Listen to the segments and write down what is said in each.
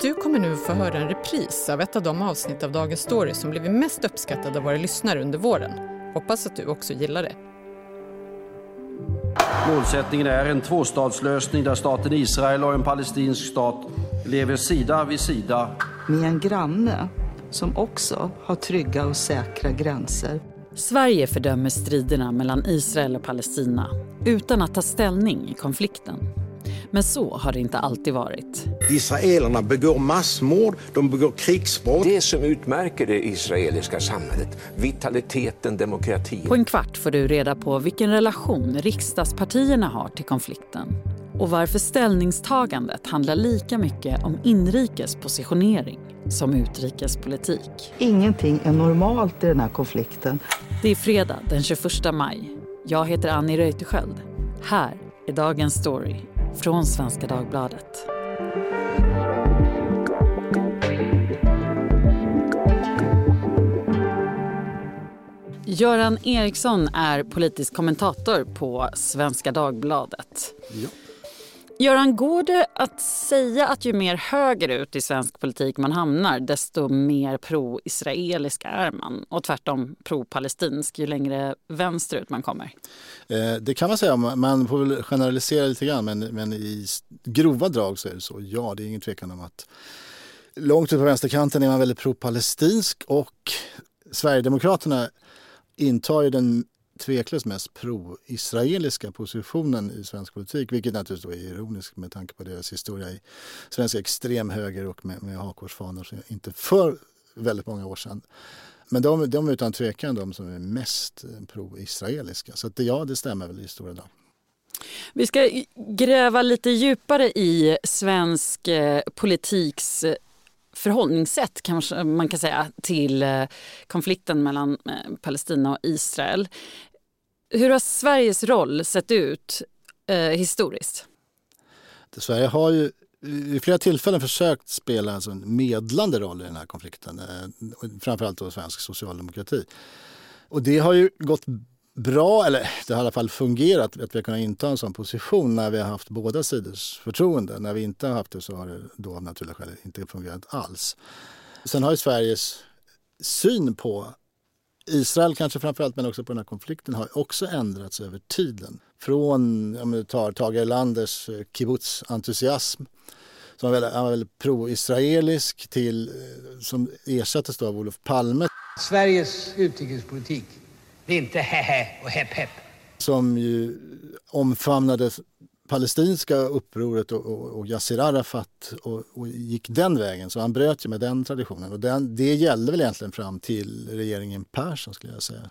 Du kommer nu få höra en repris av ett av de avsnitt av Dagens Story som blivit mest uppskattade av våra lyssnare under våren. Hoppas att du också gillar det. Målsättningen är en tvåstatslösning där staten Israel och en palestinsk stat lever sida vid sida. Med en granne som också har trygga och säkra gränser. Sverige fördömer striderna mellan Israel och Palestina utan att ta ställning i konflikten. Men så har det inte alltid varit. Israelerna begår massmord, de begår krigsbrott. Det som utmärker det israeliska samhället, vitaliteten, demokratin. På en kvart får du reda på vilken relation riksdagspartierna har till konflikten och varför ställningstagandet handlar lika mycket om inrikes positionering som utrikespolitik. Ingenting är normalt i den här konflikten. Det är fredag den 21 maj. Jag heter Annie Reuterskiöld. Här är dagens story från Svenska Dagbladet. Göran Eriksson är politisk kommentator på Svenska Dagbladet. Ja. Göran, går det att säga att ju mer högerut i svensk politik man hamnar desto mer pro-israelisk är man och tvärtom pro-palestinsk ju längre vänsterut man kommer? Eh, det kan man säga, man får väl generalisera lite grann men, men i grova drag så är det så. Ja, det är ingen tvekan om att långt ut på vänsterkanten är man väldigt pro-palestinsk och Sverigedemokraterna intar ju den tveklöst mest pro-israeliska positionen i svensk politik, vilket naturligtvis är ironiskt med tanke på deras historia i svensk extremhöger och med, med hakkorsfanor inte för väldigt många år sedan. Men de, de är utan tvekan de som är mest pro-israeliska. Så att ja, det stämmer väl i stora drag. Vi ska gräva lite djupare i svensk eh, politiks eh, förhållningssätt kanske man kan säga till eh, konflikten mellan Palestina och Israel. Hur har Sveriges roll sett ut eh, historiskt? Sverige har ju vid flera tillfällen försökt spela alltså en medlande roll i den här konflikten. Eh, framförallt då svensk socialdemokrati. Och det har ju gått bra, eller det har i alla fall fungerat att vi har kunnat inta en sån position när vi har haft båda sidors förtroende. När vi inte har haft det så har det då av naturliga skäl inte fungerat alls. Sen har ju Sveriges syn på Israel kanske framförallt, men också på den här konflikten har också ändrats över tiden. Från, om du tar Tage Erlanders eh, kibbutz-entusiasm som var väldigt, väldigt pro-israelisk till, eh, som ersattes då av Olof Palme. Sveriges utrikespolitik, det är inte hehe och hepp hepp. Som ju omfamnade palestinska upproret och, och, och Yassir Arafat och, och, gick den vägen. Så han bröt ju med den traditionen. Och den, det gällde väl egentligen fram till regeringen Persson skulle jag säga.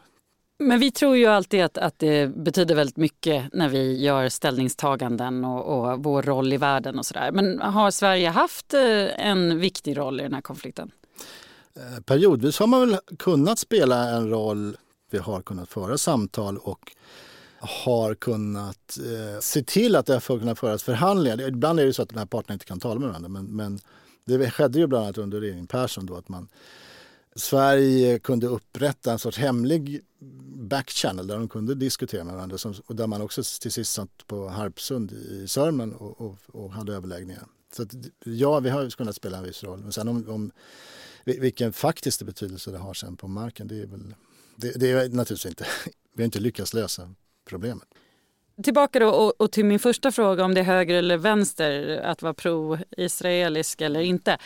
Men vi tror ju alltid att, att det betyder väldigt mycket när vi gör ställningstaganden och, och vår roll i världen och sådär. Men har Sverige haft eh, en viktig roll i den här konflikten? Eh, periodvis har man väl kunnat spela en roll. Vi har kunnat föra samtal och har kunnat eh, se till att det har kunnat föras förhandlingar. Ibland är det så att de här parterna inte kan tala med varandra men, men det skedde ju bland annat under regeringen Persson då att man Sverige kunde upprätta en sorts hemlig backchannel där de kunde diskutera med varandra som, och där man också till sist satt på Harpsund i Sörmland och, och, och hade överläggningar. Så att, ja, vi har kunnat spela en viss roll. Men sen om, om vilken faktisk betydelse det har sen på marken, det är väl det, det är naturligtvis inte, vi har inte lyckats lösa problemet. Tillbaka då och, och, till min första fråga om det är höger eller vänster att vara pro-israelisk eller inte.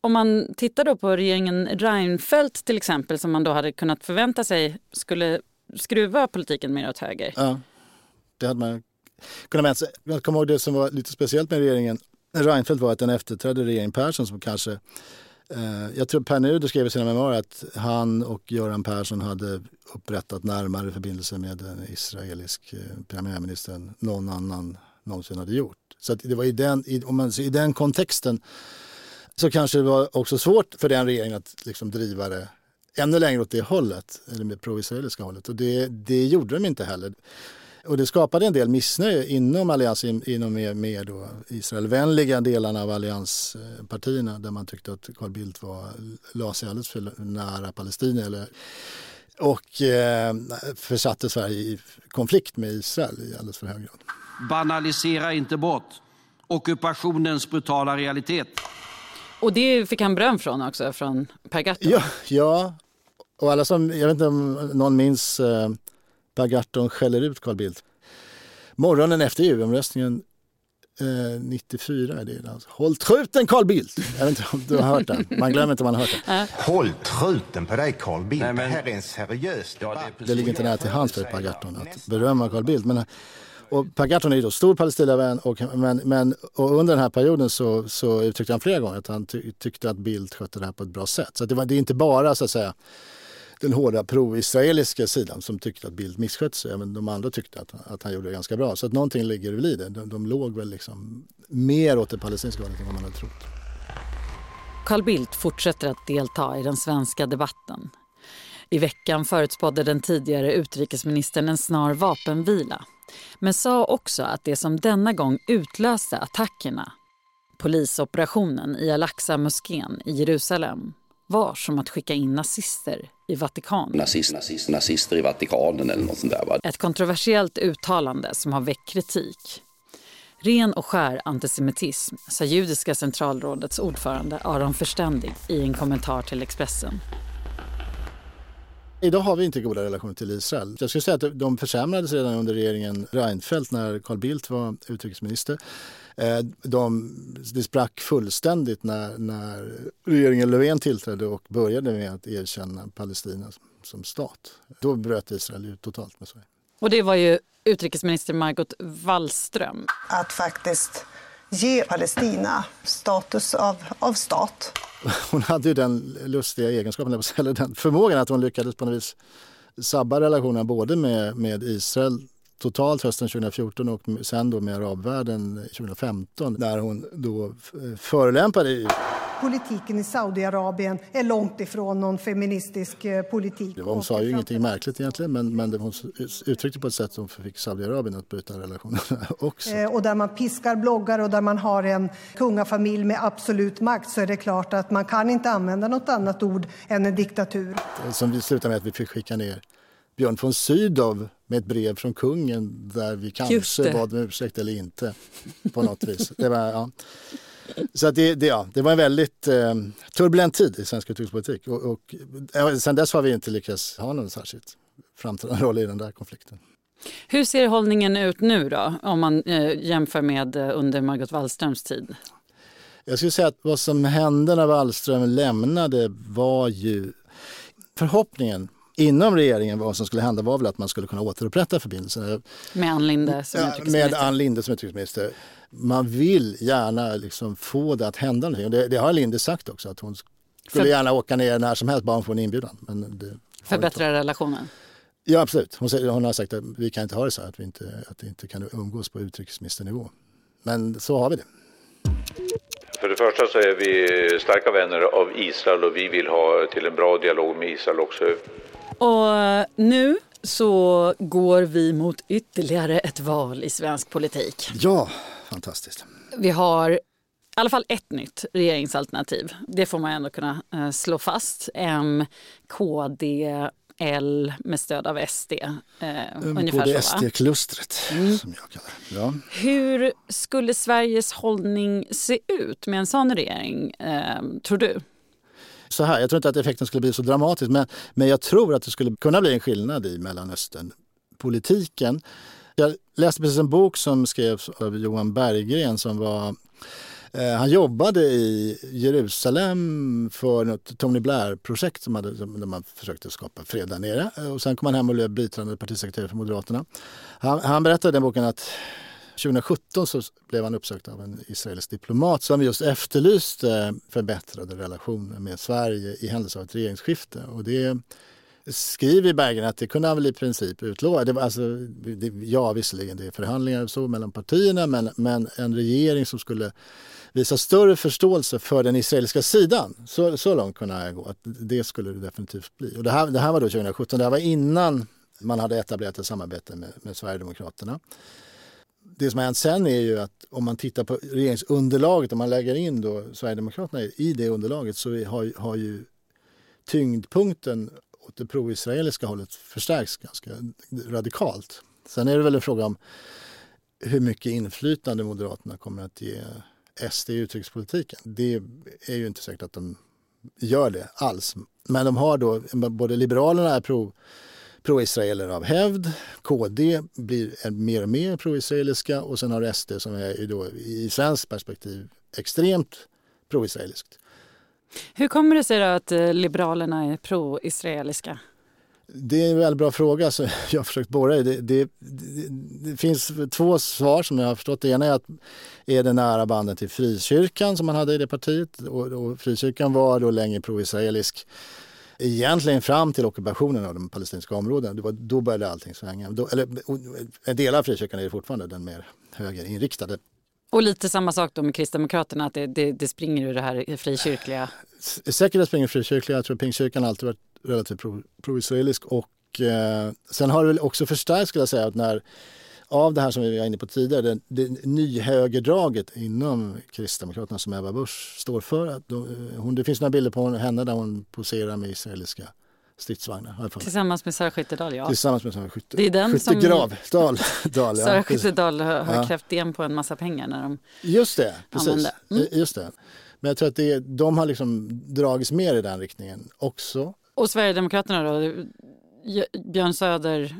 Om man tittar då på regeringen Reinfeldt till exempel som man då hade kunnat förvänta sig skulle skruva politiken mer åt höger. Ja, det hade man kunnat vänta sig. Jag kommer ihåg det som var lite speciellt med regeringen Reinfeldt var att den efterträdde regeringen Persson som kanske Eh, jag tror Per Nuder skrev i sina memoarer att han och Göran Persson hade upprättat närmare förbindelser med den israelisk eh, premiärministern premiärminister än någon annan någonsin hade gjort. Så det var i den, i, om man, i den kontexten så kanske det var också svårt för den regeringen att liksom driva det ännu längre åt det hållet, eller med pro-israeliska hållet. Och det, det gjorde de inte heller. Och det skapade en del missnöje inom alliansen, inom mer, mer då Israelvänliga delarna av allianspartierna där man tyckte att Carl Bildt var, la sig alldeles för nära Palestina eller, och eh, försatte Sverige i konflikt med Israel i alldeles för hög grad. Banalisera inte bort ockupationens brutala realitet. Och det fick han beröm från också, från Per Gahrton. Ja, ja, och alla som, jag vet inte om någon minns eh, Per Gahrton skäller ut Carl Bildt. Morgonen efter EU-omröstningen eh, 94 är det alltså. Håll truten Carl Bildt! Jag vet inte om du har hört den. Man glömmer inte om man har hört den. Håll truten på dig Carl Bildt. Nej, men- Det här är en seriös Ja, debatt. det är precis- Det ligger inte nära till hands för Per Gahrton att berömma Carl Bildt. Men, och per Gahrton är ju då stor Palestinavän och, men, men, och under den här perioden så, så uttryckte han flera gånger att han ty, tyckte att Bildt skötte det här på ett bra sätt. Så att det, var, det är inte bara så att säga den hårda pro-israeliska sidan som tyckte att Bildt misskötte sig. Men de andra tyckte att, att han gjorde det ganska bra. Så att någonting ligger väl i det. De, de låg väl liksom mer åt det palestinska hållet än vad man hade trott. Carl Bildt fortsätter att delta i den svenska debatten. I veckan förutspådde den tidigare utrikesministern en snar vapenvila men sa också att det som denna gång utlöste attackerna polisoperationen i Al-Aqsa-moskén i Jerusalem var som att skicka in nazister i Vatikanen. nazist, nazist, nazister i Vatikanen eller något sånt där. Va? Ett kontroversiellt uttalande som har väckt kritik. Ren och skär antisemitism, sa Judiska centralrådets ordförande Aron Förständig i en kommentar till Expressen. Idag har vi inte goda relationer till Israel. Jag skulle säga att de försämrades redan under regeringen Reinfeldt när Carl Bildt var utrikesminister. Eh, De, det sprack fullständigt när, när regeringen Löfven tillträdde och började med att erkänna Palestina som stat. Då bröt Israel ut totalt med Sverige. Och det var ju utrikesminister Margot Wallström. att faktiskt ge Palestina status av, av stat. Hon hade ju den lustiga egenskapen, eller den förmågan att hon lyckades på något vis sabba relationerna både med, med Israel totalt hösten 2014 och sen då med arabvärlden 2015 när hon då förelämpade förolämpade EU. Politiken i Saudiarabien är långt ifrån någon feministisk eh, politik. Hon sa ju ingenting märkligt egentligen men, men det, hon uttryckte på ett sätt som fick Saudiarabien att bryta relationerna också. Eh, Och där man piskar bloggar och där man har en kungafamilj med absolut makt så är det klart att man kan inte använda något annat ord än en diktatur. Som vi slutade med att vi fick skicka ner Björn von Sydow med ett brev från kungen där vi kanske bad om ursäkt eller inte på något vis. Det var, ja. Så att det, det, ja, det var en väldigt eh, turbulent tid i svensk utrikespolitik och, och eh, sen dess har vi inte lyckats ha någon särskilt framträdande roll i den där konflikten. Hur ser hållningen ut nu då, om man eh, jämför med eh, under Margot Wallströms tid? Jag skulle säga att vad som hände när Wallström lämnade var ju förhoppningen inom regeringen vad som skulle hända var väl att man skulle kunna återupprätta förbindelserna. Med Ann Linde som Ja, utrikesminister? med Ann Linde som utrikesminister. Man vill gärna liksom få det att hända någonting. Det, det har Linde sagt också att hon skulle För- gärna åka ner när som helst bara hon får en inbjudan. Men det Förbättra relationen? Ja absolut. Hon, säger, hon har sagt att vi kan inte ha det så här, att vi inte, att vi inte kan umgås på utrikesministernivå. Men så har vi det. För det första så är vi starka vänner av Israel och vi vill ha till en bra dialog med Israel också. Och nu så går vi mot ytterligare ett val i svensk politik. Ja, fantastiskt. Vi har i alla fall ett nytt regeringsalternativ. Det får man ändå kunna eh, slå fast. M, KD, L med stöd av SD. Eh, va? Mm. Som jag kallar det. Ja. Hur skulle Sveriges hållning se ut med en sån regering, eh, tror du? Så här, jag tror inte att effekten skulle bli så dramatisk men, men jag tror att det skulle kunna bli en skillnad i Mellanöstern. Politiken. Jag läste precis en bok som skrevs av Johan Berggren som var eh, han jobbade i Jerusalem för något Tony Blair-projekt som hade, där man försökte skapa fred där nere. Och sen kom han hem och blev biträdande partisekreterare för Moderaterna. Han, han berättade i den boken att 2017 så blev han uppsökt av en israelisk diplomat som just efterlyste förbättrade relationer med Sverige i händelse av ett regeringsskifte. Och det skriver Berggren att det kunde han väl i princip utlova. Det var alltså, det, ja, visserligen det är förhandlingar och så mellan partierna men, men en regering som skulle visa större förståelse för den israeliska sidan. Så, så långt kunde han gå. Att det skulle det definitivt bli. Och det, här, det här var då 2017. Det här var innan man hade etablerat ett samarbete med, med Sverigedemokraterna. Det som har hänt sen är ju att om man tittar på regeringsunderlaget, om man lägger in då Sverigedemokraterna i det underlaget så har, har ju tyngdpunkten åt det pro-israeliska hållet förstärks ganska radikalt. Sen är det väl en fråga om hur mycket inflytande Moderaterna kommer att ge SD i utrikespolitiken. Det är ju inte säkert att de gör det alls. Men de har då, både Liberalerna är pro, pro-israeler av hävd, KD blir mer och mer pro-israeliska och sen har SD som är då, i svenskt perspektiv extremt pro-israeliskt. Hur kommer det sig att eh, Liberalerna är pro-israeliska? Det är en väldigt bra fråga som jag har försökt borra i. Det, det, det, det, finns två svar som jag har förstått. Det ena är att är det nära banden till frikyrkan som man hade i det partiet. Och, och frikyrkan var då länge pro-israelisk. Egentligen fram till ockupationen av de palestinska områdena. Det var, då började allting svänga. Då, eller, en del av frikyrkan är fortfarande den mer högerinriktade. Och lite samma sak då med Kristdemokraterna, att det, det, det springer ur det här frikyrkliga? Säkert det springer frikyrkliga. Jag tror att pingstkyrkan alltid varit relativt pro-israelisk. och eh, sen har det väl också förstärkts skulle jag säga att när av det här som vi var inne på tidigare, det, det nyhögerdraget inom Kristdemokraterna som Ebba Busch står för. Att då, hon, det finns några bilder på henne där hon poserar med israeliska stridsvagnar. Tillsammans med Sara Skyttedal, ja. Tillsammans med Sara Skytte, det är den Skyttegrav. Dal, Dal, ja. Sara Skyttedal har, har ja. krävt igen på en massa pengar när de Just det, precis. Mm. Just det. Men jag tror att det, de har liksom dragits mer i den riktningen också. Och Sverigedemokraterna då? Björn Söder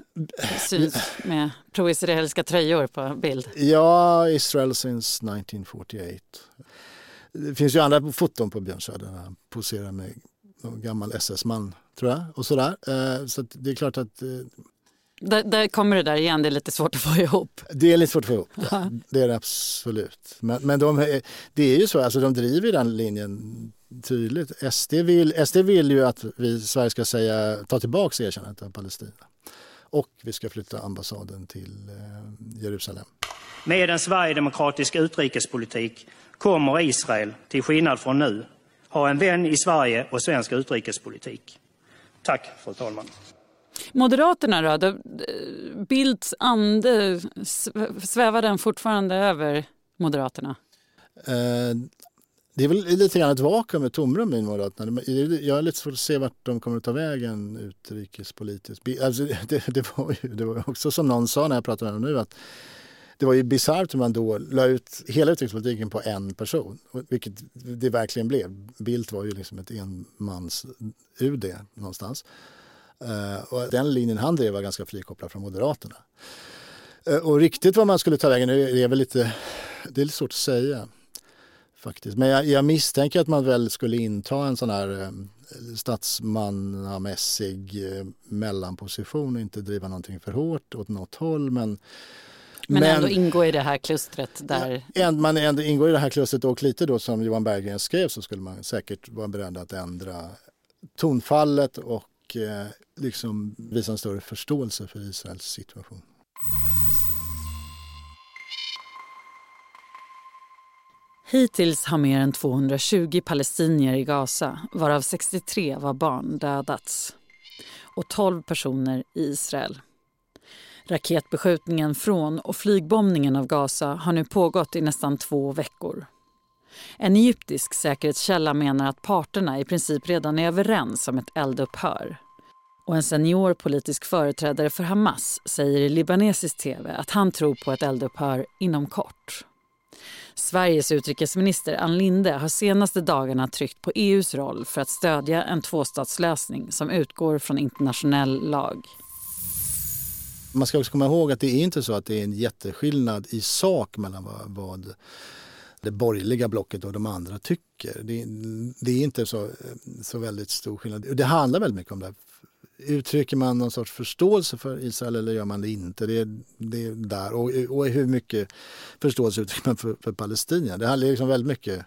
syns med pro-israeliska tröjor på bild. Ja, Israel since 1948. Det finns ju andra foton på Björn Söder. Han poserar med någon gammal SS-man, tror jag. Och sådär. Eh, så det är klart att... Eh, där, där, kommer det där igen, det är lite svårt att få ihop. Det är lite svårt att få ihop, det, det är det absolut. Men, men de, det är ju så, alltså de driver den linjen tydligt. SD vill, SD vill ju att vi, Sverige ska säga, ta tillbaka erkännandet av Palestina. Och vi ska flytta ambassaden till eh, Jerusalem. Med en sverigedemokratisk utrikespolitik kommer Israel, till skillnad från nu, ha en vän i Sverige och svensk utrikespolitik. Tack, fru talman. Moderaterna då? Bildts ande, svävar den fortfarande över Moderaterna? Eh, det är väl lite grann ett vakuum, ett tomrum i Moderaterna. Jag har lite svårt att se vart de kommer att ta vägen utrikespolitiskt. Alltså, det, det, var ju, det var också som någon sa när jag pratade med dem nu att det var ju bisarrt hur man då la ut hela utrikespolitiken på en person, vilket det verkligen blev. Bildt var ju liksom ett enmans-UD någonstans. Eh, och den linjen han drev var ganska frikopplad från Moderaterna. Eh, och riktigt vad man skulle ta vägen det är väl lite, det är lite svårt att säga faktiskt. Men jag, jag, misstänker att man väl skulle inta en sån här eh, statsmannamässig eh, mellanposition och inte driva någonting för hårt åt något håll. Men, men, men ändå ingå i det här klustret där... Ja, man ändå ingår i det här klustret och lite då som Johan Berggren skrev så skulle man säkert vara beredd att ändra tonfallet och eh, liksom visa en större förståelse för Israels situation. Hittills har mer än 220 palestinier i Gaza, varav 63 var barn, dödats och 12 personer i Israel. Raketbeskjutningen från och flygbombningen av Gaza har nu pågått i nästan två veckor. En egyptisk säkerhetskälla menar att parterna i princip redan är överens om ett eldupphör. Och en senior politisk företrädare för Hamas säger i libanesisk tv att han tror på ett eldupphör inom kort. Sveriges utrikesminister Ann Linde har senaste dagarna tryckt på EUs roll för att stödja en tvåstatslösning som utgår från internationell lag. Man ska också komma ihåg att det är inte så att det är en jätteskillnad i sak mellan vad, vad det borgerliga blocket och de andra tycker. Det, det, är inte så, så väldigt stor skillnad. Det handlar väldigt mycket om det uttrycker man någon sorts förståelse för Israel eller gör man det inte? Det är, det är där. Och, och hur mycket förståelse uttrycker man för, för palestinier? Det handlar liksom väldigt mycket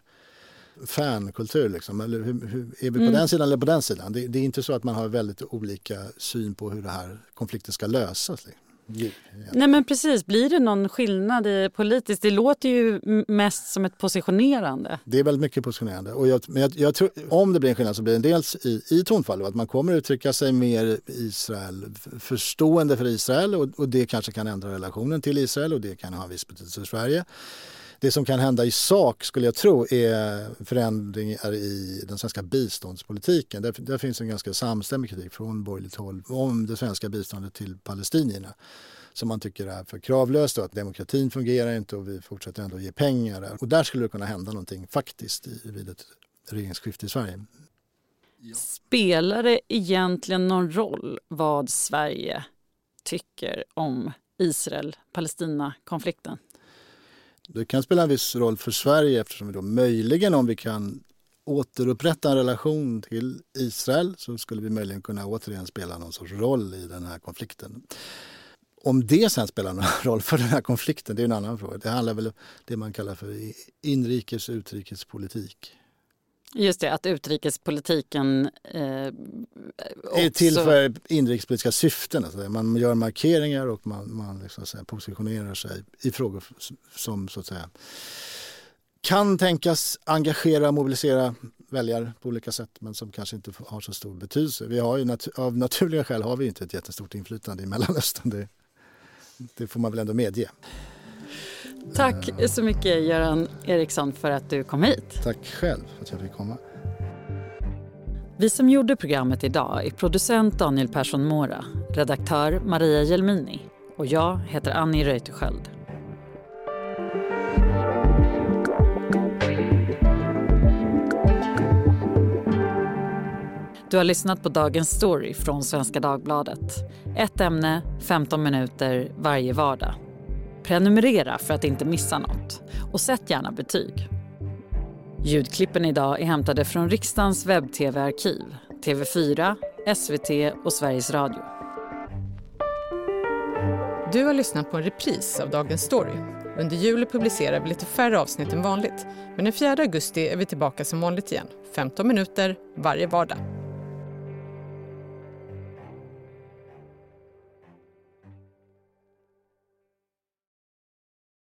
fankultur. Liksom. Eller hur, hur, är vi på mm. den sidan eller på den sidan? Det, det, är inte så att man har väldigt olika syn på hur den här konflikten ska lösas. Liksom. Nej men precis, blir det någon skillnad i politiskt? Det låter ju mest som ett positionerande. Det är väldigt mycket positionerande. Och jag, men jag, jag tror, om det blir en skillnad så blir det dels i, i tonfallet, att man kommer uttrycka sig mer Israel, förstående för Israel och, och det kanske kan ändra relationen till Israel och det kan ha en viss betydelse för Sverige. Det som kan hända i sak skulle jag tro är förändringar i den svenska biståndspolitiken. Där, där finns en ganska samstämmig kritik från borgerligt håll om det svenska biståndet till palestinierna. som man tycker är för kravlöst och att demokratin fungerar inte och vi fortsätter ändå ge pengar. Och där skulle det kunna hända någonting faktiskt vid ett regeringsskifte i Sverige. Spelar det egentligen någon roll vad Sverige tycker om Israel-Palestina-konflikten? Det kan spela en viss roll för Sverige eftersom vi då möjligen om vi kan återupprätta en relation till Israel så skulle vi möjligen kunna återigen spela någon sorts roll i den här konflikten. Om det sen spelar någon roll för den här konflikten, det är en annan fråga. Det handlar väl om det man kallar för inrikes och utrikespolitik. Just det, att utrikespolitiken eh, också... är till för inrikespolitiska syften. Alltså man gör markeringar och man, man liksom, så här, positionerar sig i frågor som så att säga kan tänkas engagera och mobilisera väljare på olika sätt men som kanske inte har så stor betydelse. Vi har ju nat av naturliga skäl har vi inte ett jättestort inflytande i Mellanöstern. Det, det får man väl ändå medge. Tack så mycket Göran Eriksson för att du kom hit. Tack själv för att jag fick komma. Vi som gjorde programmet idag är producent Daniel Persson Mora, redaktör Maria Jelmini och jag heter Annie Reuterskiöld. Du har lyssnat på Dagens Story från Svenska Dagbladet. Ett ämne, 15 minuter varje vardag. Prenumerera för att inte missa något. Och sätt gärna betyg. Ljudklippen idag är hämtade från riksdagens webb-tv-arkiv, TV4, SVT och Sveriges Radio. Du har lyssnat på en repris av Dagens Story. Under juli publicerar vi lite färre avsnitt än vanligt. Men den 4 augusti är vi tillbaka som vanligt igen. 15 minuter varje vardag.